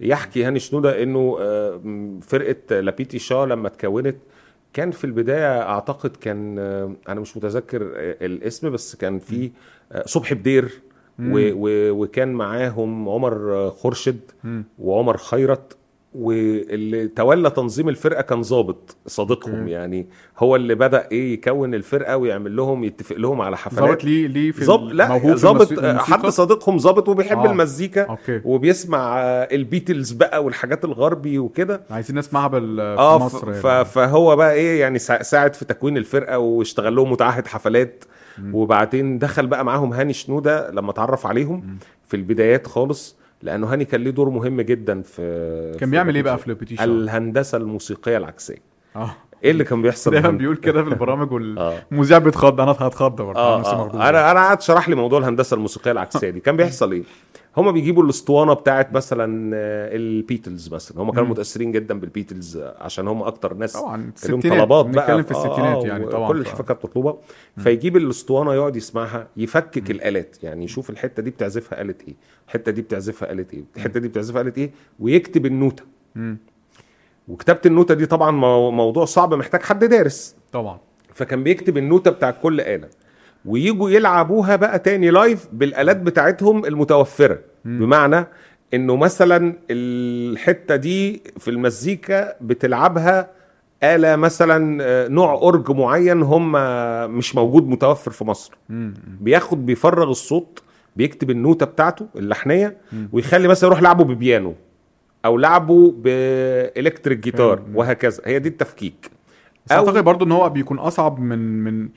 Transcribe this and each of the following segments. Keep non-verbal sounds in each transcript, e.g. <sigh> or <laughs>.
يحكي هاني شنودة إنه آه، فرقة Les Petits Chats لما اتكونت كان في البداية أعتقد كان آه، أنا مش متذكر آه، الاسم بس كان في صبحي بدير و و وكان معاهم عمر خورشيد وعمر خيرت. واللي تولى تنظيم الفرقة كان ظابط صديقهم okay. يعني هو اللي بدأ إيه يكون الفرقة ويعمل لهم يتفق لهم على حفلات ظابط ليه ليه في ظابط لا في ظابط آه، حد؟ صديقهم ظابط وبيحب آه. المزيكا okay وبيسمع آه، البيتلز بقى والحاجات الغربي وكده عايزين نسمعها بال في آه ف- مصر ف- يعني. فهو بقى إيه يعني سا- ساعد في تكوين الفرقة واشتغل لهم متعهد حفلات وبعدين دخل بقى معاهم هاني شنودة لما اتعرف عليهم في البدايات خالص لأنه هاني كان ليه دور مهم جدا في كان بيعمل إيه بقى. في Les Petits الهندسة الموسيقية العكسية. آه. إيه اللي كان بيحصل؟ دايما بيقول كده في البرامج والمذيع بيتخض أنا هتخض برضه. أنا نفسي آه. أنا أنا قعدت شرح لي موضوع الهندسة الموسيقية العكسية دي. كان بيحصل إيه؟ هما بيجيبوا الاسطوانة بتاعت مثلا آه، البيتلز مثلا. هما كانوا. متأثرين جدا بالبيتلز آه، عشان هما أكتر ناس طبعا لهم طلبات بقى. في آه، الستينات يعني طبعا كل الحفلات كانت مطلوبه فيجيب الاسطوانة يقعد يسمعها يفكك الآلات. يعني يشوف الحتة دي بتعزفها آلة إيه الحتة دي بتعزفها آلة إيه الحتة دي بتعزفها آلة إيه ويكتب النوتة. وكتابة النوتة دي طبعا مو- موضوع صعب محتاج حد دارس. طبعا. فكان بيكتب النوتة بتاع كل آلة. ويجوا يلعبوها بقى تاني لايف بالآلات بتاعتهم المتوفرة. بمعنى إنه مثلا الحتة دي في المزيكا بتلعبها آلة مثلا آه، نوع أورج معين هم مش موجود متوفر في مصر. بياخد بيفرغ الصوت بيكتب النوتة بتاعته اللحنية ويخلي مثلا يروح لعبه ببيانو أو لعبه بإلكتريك جيتار. وهكذا. هي دي التفكيك. بس أعتقد برضو إن هو بيكون أصعب من من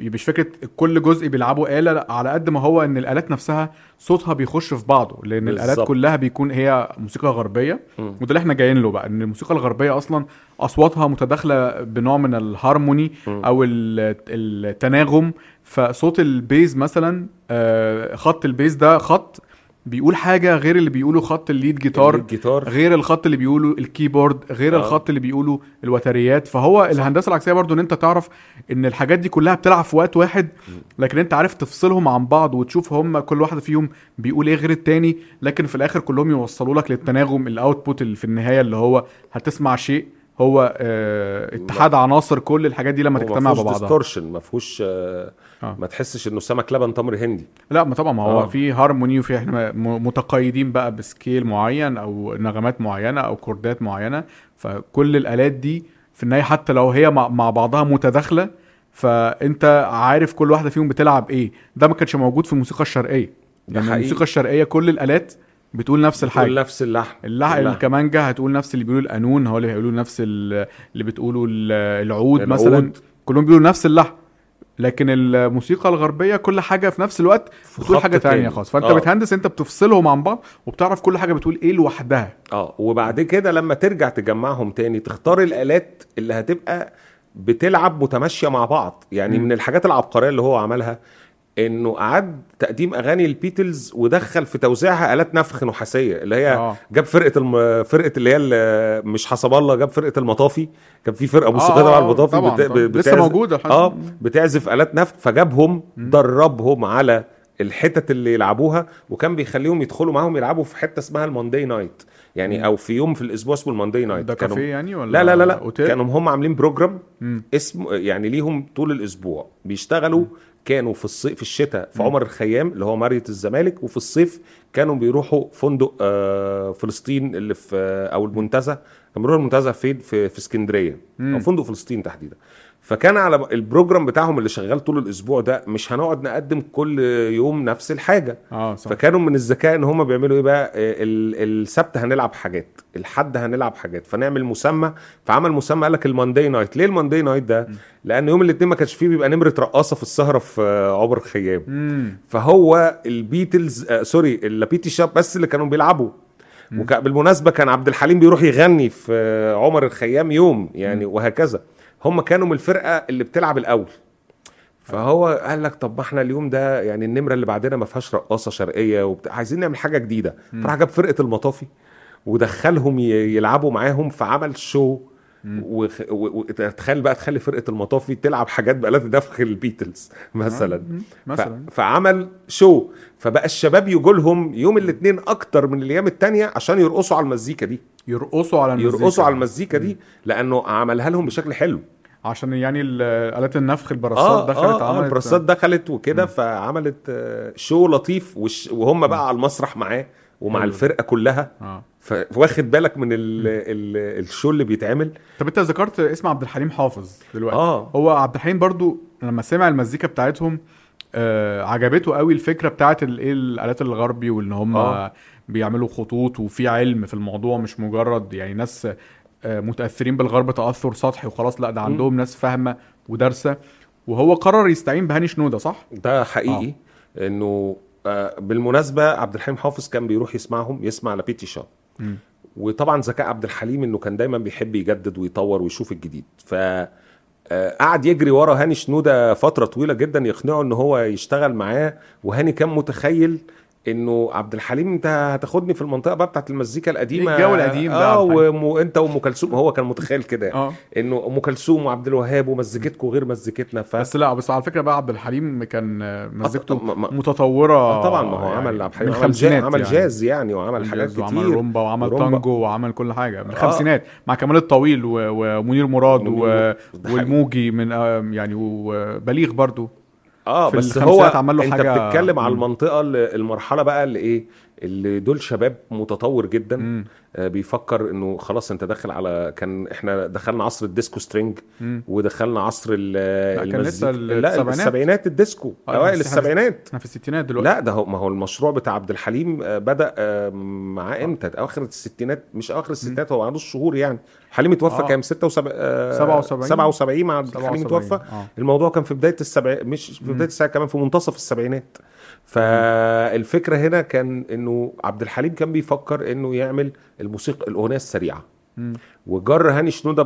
مش فكرة كل جزء بيلعبوا آلة لا، على قد ما هو إن الآلات نفسها صوتها بيخش في بعضه لأن الآلات بالظبط. كلها بيكون هي موسيقى غربية مم. وده اللي إحنا جايين له بقى إن الموسيقى الغربية أصلا أصواتها متداخلة بنوع من الهارموني مم. أو ال- التناغم فصوت ال bass مثلا آه، خط البيز ده خط بيقول حاجة غير اللي بيقوله خط ال lead guitar الجيتار غير الخط اللي بيقوله ال keyboard غير. آه. الخط اللي بيقوله الوتريات فهو صح. الهندسة العكسية برضو إن أنت تعرف إن الحاجات دي كلها بتلعب في وقت واحد لكن أنت عارف تفصلهم عن بعض وتشوف هم كل واحد فيهم بيقول إيه غير التاني لكن في الآخر كلهم يوصلوا لك للتناغم ال output اللي في النهاية اللي هو هتسمع شيء هو آه اتحاد عناصر كل الحاجات دي لما تجتمع ببعضها distortion ما فيهوش آه آه. ما تحسش انه سمك لبن تمر هندي لا ما طبعا ما هو آه. في هارموني وفي إحنا متقيدين بقى ب scale معين أو نغمات معينة أو كوردات معينة فكل الآلات دي في النهاية حتى لو هي مع, بعضها متداخلة فانت عارف كل واحدة فيهم بتلعب إيه ده ما كانش موجود في الموسيقى الشرقية يعني حقيقي. الموسيقى الشرقية كل الآلات بتقول نفس الحاجة بتقول نفس اللحن اللح... اللحن. الكمانجا هتقول نفس اللي بيقولوا القانون هو اللي هيقولوا نفس ال- اللي بتقولوا ال- العود, العود. مثلا كلهم بيقولوا نفس اللحن لكن الموسيقى الغربية كل حاجة في نفس الوقت بتقول حاجة تانية تاني. خالص فأنت آه. بتهندس أنت بتفصلهم عن بعض وبتعرف كل حاجة بتقول إيه لوحدها آه وبعد كده لما ترجع تجمعهم تاني تختار الآلات اللي هتبقى بتلعب متماشية مع بعض يعني مم. من الحاجات العبقرية اللي هو عملها إنه أعاد تقديم أغاني البيتلز ودخل في توزيعها آلات نفخ نحاسية اللي هي آه. جاب فرقة الم... فرقة اللي هي ال- مش حسب الله جاب فرقة المطافي كان في فرقة موسيقيه آه، تبع آه، المطافي طبعاً، بت... طبعاً. بت... لسه موجودة لحد- آه بتعزف آلات نفخ فجابهم دربهم على الحتت اللي يلعبوها وكان بيخليهم يدخلوا معاهم يلعبوا في حتة اسمها ال Monday night يعني أو في يوم في الأسبوع اسمه ال Monday night ده كانوا- كافيه يعني ولا لا لا لا لا. كانوا هم عاملين program مم. اسم يعني ليهم طول الأسبوع. بيشتغلوا كانوا في الصيف في الشتاء في عمر الخيام اللي هو مارية الزمالك وفي الصيف كانوا بيروحوا فندق آه، فلسطين اللي في آه، أو المنتزه. كانوا بيروحوا المنتزه فين؟ في في اسكندرية. أو فندق فلسطين تحديدا. فكان على ال program بتاعهم اللي شغال طول الأسبوع ده مش هنقعد نقدم كل يوم نفس الحاجة. آه صح. فكانوا من الذكاء إن هم بيعملوا إيه بقى؟ آه، ال- السبت هنلعب حاجات الحد هنلعب حاجات. فنعمل مسمى فعمل مسمى قال لك ال Monday night. ليه ال Monday night ده؟ لأن يوم الاثنين ما كانش فيه بيبقى نمرة رقاصة في السهرة في آه، عمر الخيام. مم. فهو البيتلز آه sorry ال Les Petits Chats بس اللي كانوا بيلعبوا. وك... بالمناسبة كان عبد الحليم بيروح يغني في آه، عمر الخيام يوم يعني وهكذا. هم كانوا من الفرقة اللي بتلعب الأول. فهو قال لك طب ما إحنا اليوم ده يعني النمرة اللي بعدنا ما فيهاش رقاصة شرقية وبتاع عايزين نعمل حاجة جديدة. فراح جاب فرقة المطافي ودخلهم يلعبوا معاهم فعمل show وتخيل بقى تخلي فرقة المطافي تلعب حاجات بآلات نفخ البيتلز مثلا. مم. ف... مثلا. فعمل شو فبقى الشباب يجوا لهم يوم الاثنين أكتر من الأيام التانية عشان يرقصوا على المزيكا دي. يرقصوا على المزيكا. يرقصوا على المزيكا دي لأنه عملها لهم بشكل حلو. عشان يعني ال- آلات النفخ البراسات دخلت آه, آه عملت البراسات دخلت وكده فعملت آه، شو لطيف وش وهم بقى على المسرح معاه. ومع. الفرقة كلها. آه. فواخد بالك من ال ال الشو اللي بيتعمل؟ طب انت ذكرت اسم عبد الحليم حافظ دلوقتي. آه. هو عبد الحليم برضو لما سمع المزيكا بتاعتهم آه عجبته قوي الفكرة بتاعت ال- إيه الآلات الغربي وإن هم آه. بيعملوا خطوط وفي علم في الموضوع مش مجرد يعني ناس آه متأثرين بالغرب تأثر سطحي وخلاص لا ده عندهم ناس فاهمة ودارسة. وهو قرر يستعين بهاني شنودة صح؟ ده حقيقي. إنه آه بالمناسبة عبد الحليم حافظ كان بيروح يسمعهم يسمع Les Petits Chats مم. وطبعا ذكاء عبد الحليم إنه كان دايما بيحب يجدد ويطور ويشوف الجديد. ف آه، قعد يجري ورا هاني شنودة فترة طويلة جدا يقنعه إن هو يشتغل معاه. وهاني كان متخيل انه عبد الحليم انت هتاخدني في المنطقة بقى بتاعت المزيكا القديمة. الجو القديم ده آه وانت وأم كلثوم. هو كان متخيل كده. آه. انه أم كلثوم وعبد الوهاب ومزيكتكم غير مزيكتنا ف بس لا بس على فكرة بقى عبد الحليم كان آه، مزيكته متطورة آه طبعا ما هو يعني عمل عبد الحليم عمل, جاز عمل يعني. جاز يعني وعمل حاجات جاز وعمل كتير. رومبا وعمل رومبا. تانجو وعمل كل حاجة. من الخمسينات مع كمال الطويل و- ومنير مراد و... والموجي من آه، يعني وبليغ برضو. آه بس هو عمل له أنت حاجة- بتتكلم على. المنطقة اللي المرحلة بقى اللي إيه اللي دول شباب متطور جدا مم. آه بيفكر إنه خلاص أنت داخل على كان إحنا دخلنا عصر الديسكو strings مم. ودخلنا عصر ال لا، المزيكا- السبعينات. السبعينات الديسكو. آه، أوائل السبعينات. إحنا في الستينات دلوقتي. لا ده هو ما هو المشروع بتاع عبد الحليم آه، بدأ آه، معاه إمتى؟ اواخر الستينات مش اواخر الستينات هو عنده شهور يعني. حليم اتوفى آه. كام؟ 76 آه، 77. 77 مع عبد الحليم 77. اتوفى. آه. الموضوع كان في بداية السبع مش في بداية السبع كمان في منتصف السبعينات. فالفكرة هنا كان إنه عبد الحليم كان بيفكر إنه يعمل الموسيقى الأغنية السريعة مم. وجر هاني شنودة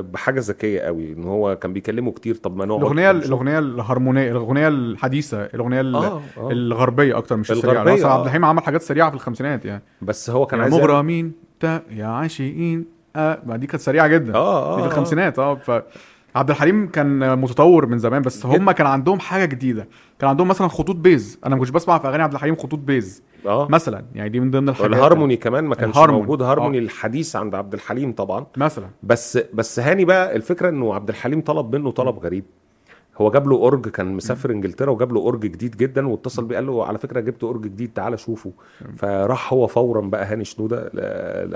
بحاجة ذكية قوي إن هو كان بيكلمه كتير طب ما نقعد الأغنية. الأغنية الهارمونية الأغنية الحديثة الأغنية ال- آه آه الغربية أكتر مش السريعة الغربية، أصلا آه. عبد الحليم عمل حاجات سريعة في الخمسينات يعني بس هو كان عايز مغرمين يا عاشقين آه دي كانت سريعة جدا آه آه دي في آه. الخمسينات آه ف عبد الحليم كان متطور من زمان بس هم كان عندهم حاجة جديدة. كان عندهم مثلا خطوط bass. أنا ما كنتش بسمع في أغاني عبد الحليم خطوط bass. آه. مثلا. يعني دي من ضمن الحاجات. والهارموني كمان ما كانش الهارموني. موجود. هارموني آه. الحديث عند عبد الحليم طبعا. مثلا. بس بس هاني بقى الفكرة إنه عبد الحليم طلب منه طلب غريب. هو جاب له أورج كان مسافر إنجلترا وجاب له أورج جديد جدا واتصل بيه قال له على فكرة جبت أورج جديد تعالى شوفه. فراح هو فورا بقى هاني شنودة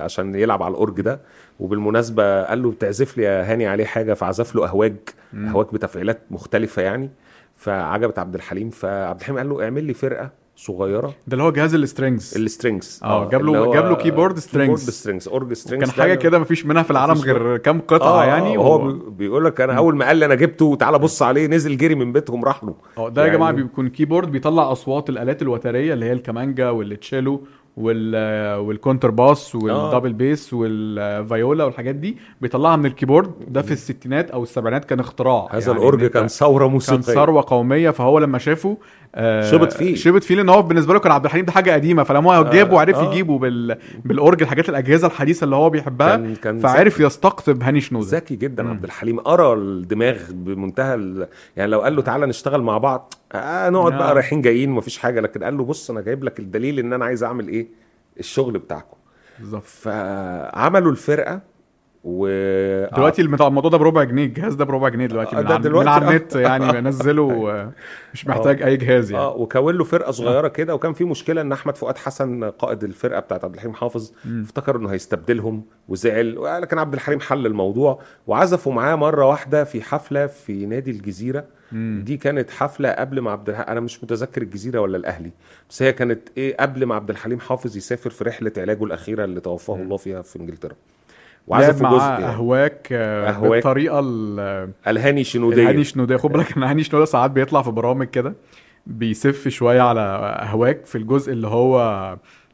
عشان يلعب على الأورج ده. وبالمناسبة قال له بتعزف لي يا هاني عليه حاجة فعزف له أهواك أهواك بتفعيلات مختلفة يعني. فعجبت عبد الحليم فعبد الحليم قال له اعمل لي فرقة صغيرة. ده اللي هو جهاز ال strings ال strings آه، جاب له- جاب له keyboard strings. keyboard strings اورج strings كان حاجة كده مفيش منها في العالم غير كام قطعة يعني هو و... بي- بيقول لك أنا أول ما قال لي أنا جبته تعالى بص عليه نزل جري من بيتهم راح له آه ده يا يعني- جماعة بيكون keyboard بيطلع أصوات الآلات الوترية اللي هي الكمانجا والتشيلو وال والكونتر باس وال double bass والفيولا والحاجات دي بيطلعها من ال keyboard ده في الستينات أو السبعينات كان اختراع. هذا يعني الاورج كان ثورة كان موسيقية. ثروة قومية. فهو لما شافه آه شبط فيه. شبط فيه لأن هو بالنسبة له كان عبد الحليم ده حاجة قديمة فلما هو جابه وعرف آه. يجيبه بال بالأورج الحاجات الأجهزة الحديثة اللي هو بيحبها كان كان فعرف يستقطب هاني شنودة ذكي جدا عبد الحليم قرا الدماغ بمنتهى ال... يعني لو قال له تعالى نشتغل مع بعض آه نقعد آه. بقى رايحين جايين مفيش حاجة لكن قال له بص أنا جايب لك الدليل إن أنا عايز أعمل إيه الشغل بتاعكم بالظبط فعملوا الفرقة و دلوقتي الموضوع الموضوع ده بربع جنيه الجهاز ده بربع جنيه دلوقتي آه، من, ده على- من دلوقتي على آه. النت يعني بنزله <laughs> آه، مش محتاج أي جهاز يعني. آه وكون له فرقة صغيرة كده وكان في مشكلة إن أحمد فؤاد حسن قائد الفرقة بتاعت عبد الحليم حافظ افتكر إنه هيستبدلهم وزعل لكن عبد الحليم حل الموضوع وعزفوا معاه مرة واحدة في حفلة في نادي الجزيرة. دي كانت حفلة قبل ما عبد الحليم أنا مش متذكر الجزيرة ولا الأهلي بس هي كانت إيه قبل ما عبد الحليم حافظ يسافر في رحلة علاجه الأخيرة اللي توفاه الله فيها في إنجلترا. لعب وعزفوا جزء يعني. أهواك آه، أهواك. بالطريقة ال- الهاني شنودية الهاني شنوده خد بالك إن هاني شنوده ساعات بيطلع في برامج كده بيسف شوية على أهواك في الجزء اللي هو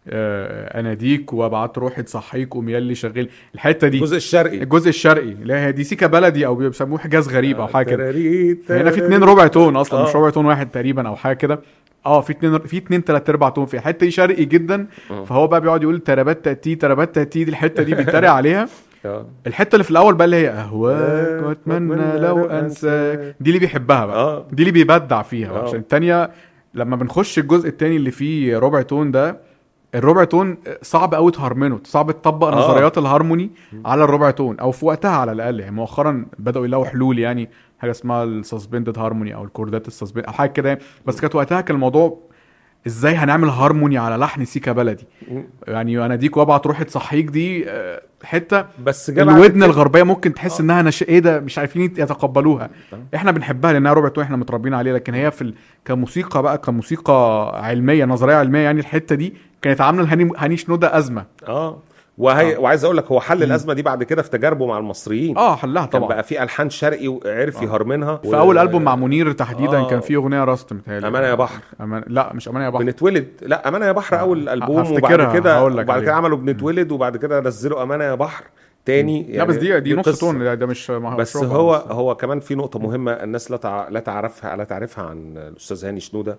آه، أناديك وأبعت روحي تصحيك قوم ياللي شاغلني الحتة دي الجزء الشرقي الجزء الشرقي اللي هي دي سيكا بلدي أو بيسموه حجاز غريب أو حاجة كده تراريت، هنا في. اتنين ربع تون أصلا مش آه. ربع تون واحد تقريبا أو حاجة كده آه في اتنين في اتنين تلات ارباع تون في الحته دي شرقي جدا فهو بقى بيقعد يقول ترابات تاتي ترابات تاتي دي الحتة دي بيتريق <laughs> عليها. آه. الحتة اللي في الأول بقى اللي هي أهواك وأتمنى لو أنساك. دي اللي بيحبها بقى. آه. دي اللي بيبدع فيها. عشان التانية لما بنخش الجزء التاني اللي فيه ربع تون ده الربع تون صعب قوي تهرمنه صعب تطبق آه. نظريات الهارموني على الربع تون أو في وقتها على الأقل يعني مؤخرا بدأوا يلاقوا حلول يعني حاجة اسمها ال suspended harmony أو الكوردات ال suspend أو حاجة كده يعني. بس كانت وقتها كان الموضوع إزاي هنعمل هارموني على لحن سيكا بلدي يعني أناديك وابعت روحي تصحيك دي آه، حتة بس الودن الغربية ممكن تحس آه. إنها نش... إيه ده مش عارفين يتقبلوها آه. إحنا بنحبها لأنها ربع تون إحنا متربيين عليه لكن هي في ال... كموسيقى بقى كموسيقى علمية نظرية علمية يعني الحتة دي كانت عاملة لهاني هاني شنودة أزمة. آه. وهي وعايز أقول لك هو حل الأزمة دي بعد كده في تجاربه مع المصريين. آه حلها كان طبعا. بقى في ألحان شرقي وعرف يهرمنها في أول ألبوم مع منير تحديدا آه. كان فيه أغنية راست متهيألي. أمانة يا بحر. أمان... لا مش أمانة يا بحر. بنتولد. لا أمانة يا بحر أول ألبوم وبعد كده وبعد كده. عملوا بنتولد وبعد كده نزلوا أمانة يا بحر تاني. لا بس دي دي نص. تون ده, مش بس هو بس. هو كمان في نقطة مهمة الناس لا تع... لا تعرفها لا تعرفها عن الأستاذ هاني شنودة.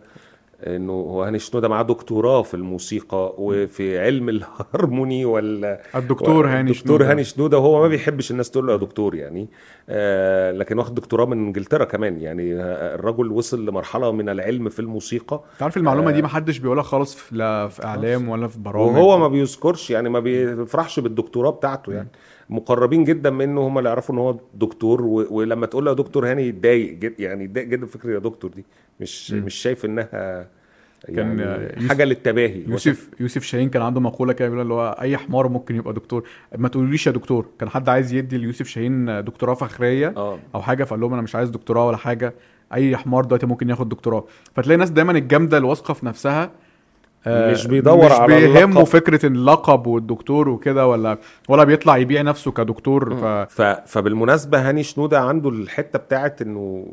إنه هو هاني شنودة معاه دكتوراه في الموسيقى وفي علم الهارموني وال الدكتور هاني دكتور شنودة. هاني شنودة وهو ما بيحبش الناس تقول له يا دكتور يعني. آه لكن واخد دكتوراه من إنجلترا كمان يعني. آه، الرجل وصل لمرحلة من العلم في الموسيقى. انت عارف المعلومة دي ما حدش بيقولها خالص في لا في إعلام ولا في برامج. وهو ما بيذكرش يعني ما بيفرحش بالدكتوراه بتاعته يعني. مقربين جدا منه هم اللي يعرفوا إن هو دكتور. ولما تقول له يا دكتور هاني يتضايق جد يعني يتضايق جدا فكره يا دكتور دي مش مم. مش شايف إنها كان يعني حاجة للتباهي. يوسف يوسف شاهين كان عنده مقولة كده بيقول اللي هو أي حمار ممكن يبقى دكتور. ما تقوليش يا دكتور. كان حد عايز يدي ليوسف شاهين دكتوراه فخرية آه. أو حاجة فقال لهم أنا مش عايز دكتوراه ولا حاجة. أي حمار دلوقتي ممكن ياخد دكتوراه. فتلاقي ناس دايما الجامدة الواثقة في نفسها مش بيدور مش على بيهمه اللقب. فكره اللقب والدكتور وكده ولا ولا بيطلع يبيع نفسه كدكتور ف ف... فبالمناسبة هاني شنودة عنده الحتة بتاعت إنه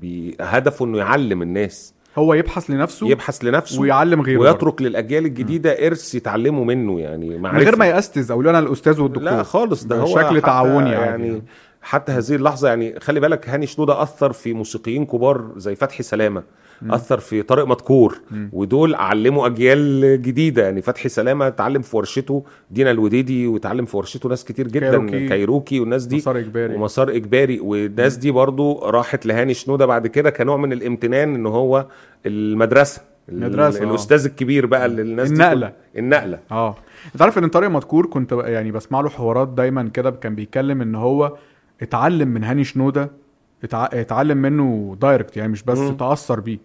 بي... هدفه إنه يعلم الناس هو يبحث لنفسه يبحث لنفسه ويعلم غيره. ويترك للأجيال الجديدة إرث يتعلموا منه يعني من معرفة. غير ما يا أستاذ أو أنا الأستاذ والدكتور لا خالص ده هو حتى تعاوني يعني. يعني حتى هذه اللحظة يعني خلي بالك هاني شنودة أثر في موسيقيين كبار زي فتحي سلامة أثر في طارق مدكور ودول علموا أجيال جديدة. يعني فتحي سلامة اتعلم في ورشته دينا الوديدي واتعلم في ورشته ناس كتير جدا كايروكي. كايروكي, كايروكي والناس دي. مسار إجباري. ومسار إجباري. والناس دي برضو راحت لهاني شنودة بعد كده كنوع من الامتنان إن هو المدرسة. ال- مدرسة، آه. الأستاذ الكبير بقى اللي الناس. كل- النقلة. آه. أنت عارف إن طارق مدكور كنت يعني بسمع له حوارات دايما كده كان بيتكلم إن هو اتعلم من هاني شنودة. اتعلم منه direct يعني مش بس مم. تأثر بيه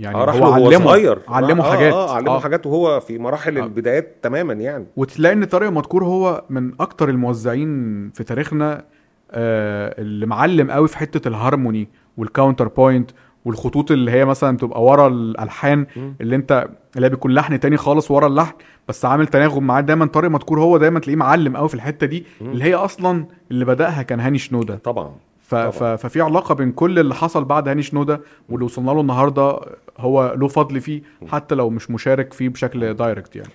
يعني آه هو علمه صغير علمه آه حاجات آه علمه آه. حاجات وهو في مراحل آه. البدايات تماما يعني وتلاقي إن طارق مدكور هو من أكتر الموزعين في تاريخنا آه اللي معلم قوي في حتة الهارموني وال counterpoint والخطوط اللي هي مثلا تبقى ورا الألحان. اللي أنت اللي هي بيكون لحن تاني خالص ورا اللحن بس عامل تناغم معاه دايما طارق مدكور هو دايما تلاقيه معلم قوي في الحتة دي. اللي هي أصلا اللي بدأها كان هاني شنودة طبعا ف... ف... ففي علاقة بين كل اللي حصل بعد هاني شنودة واللي وصلنا له النهارده هو له فضل فيه حتى لو مش مشارك فيه بشكل direct يعني.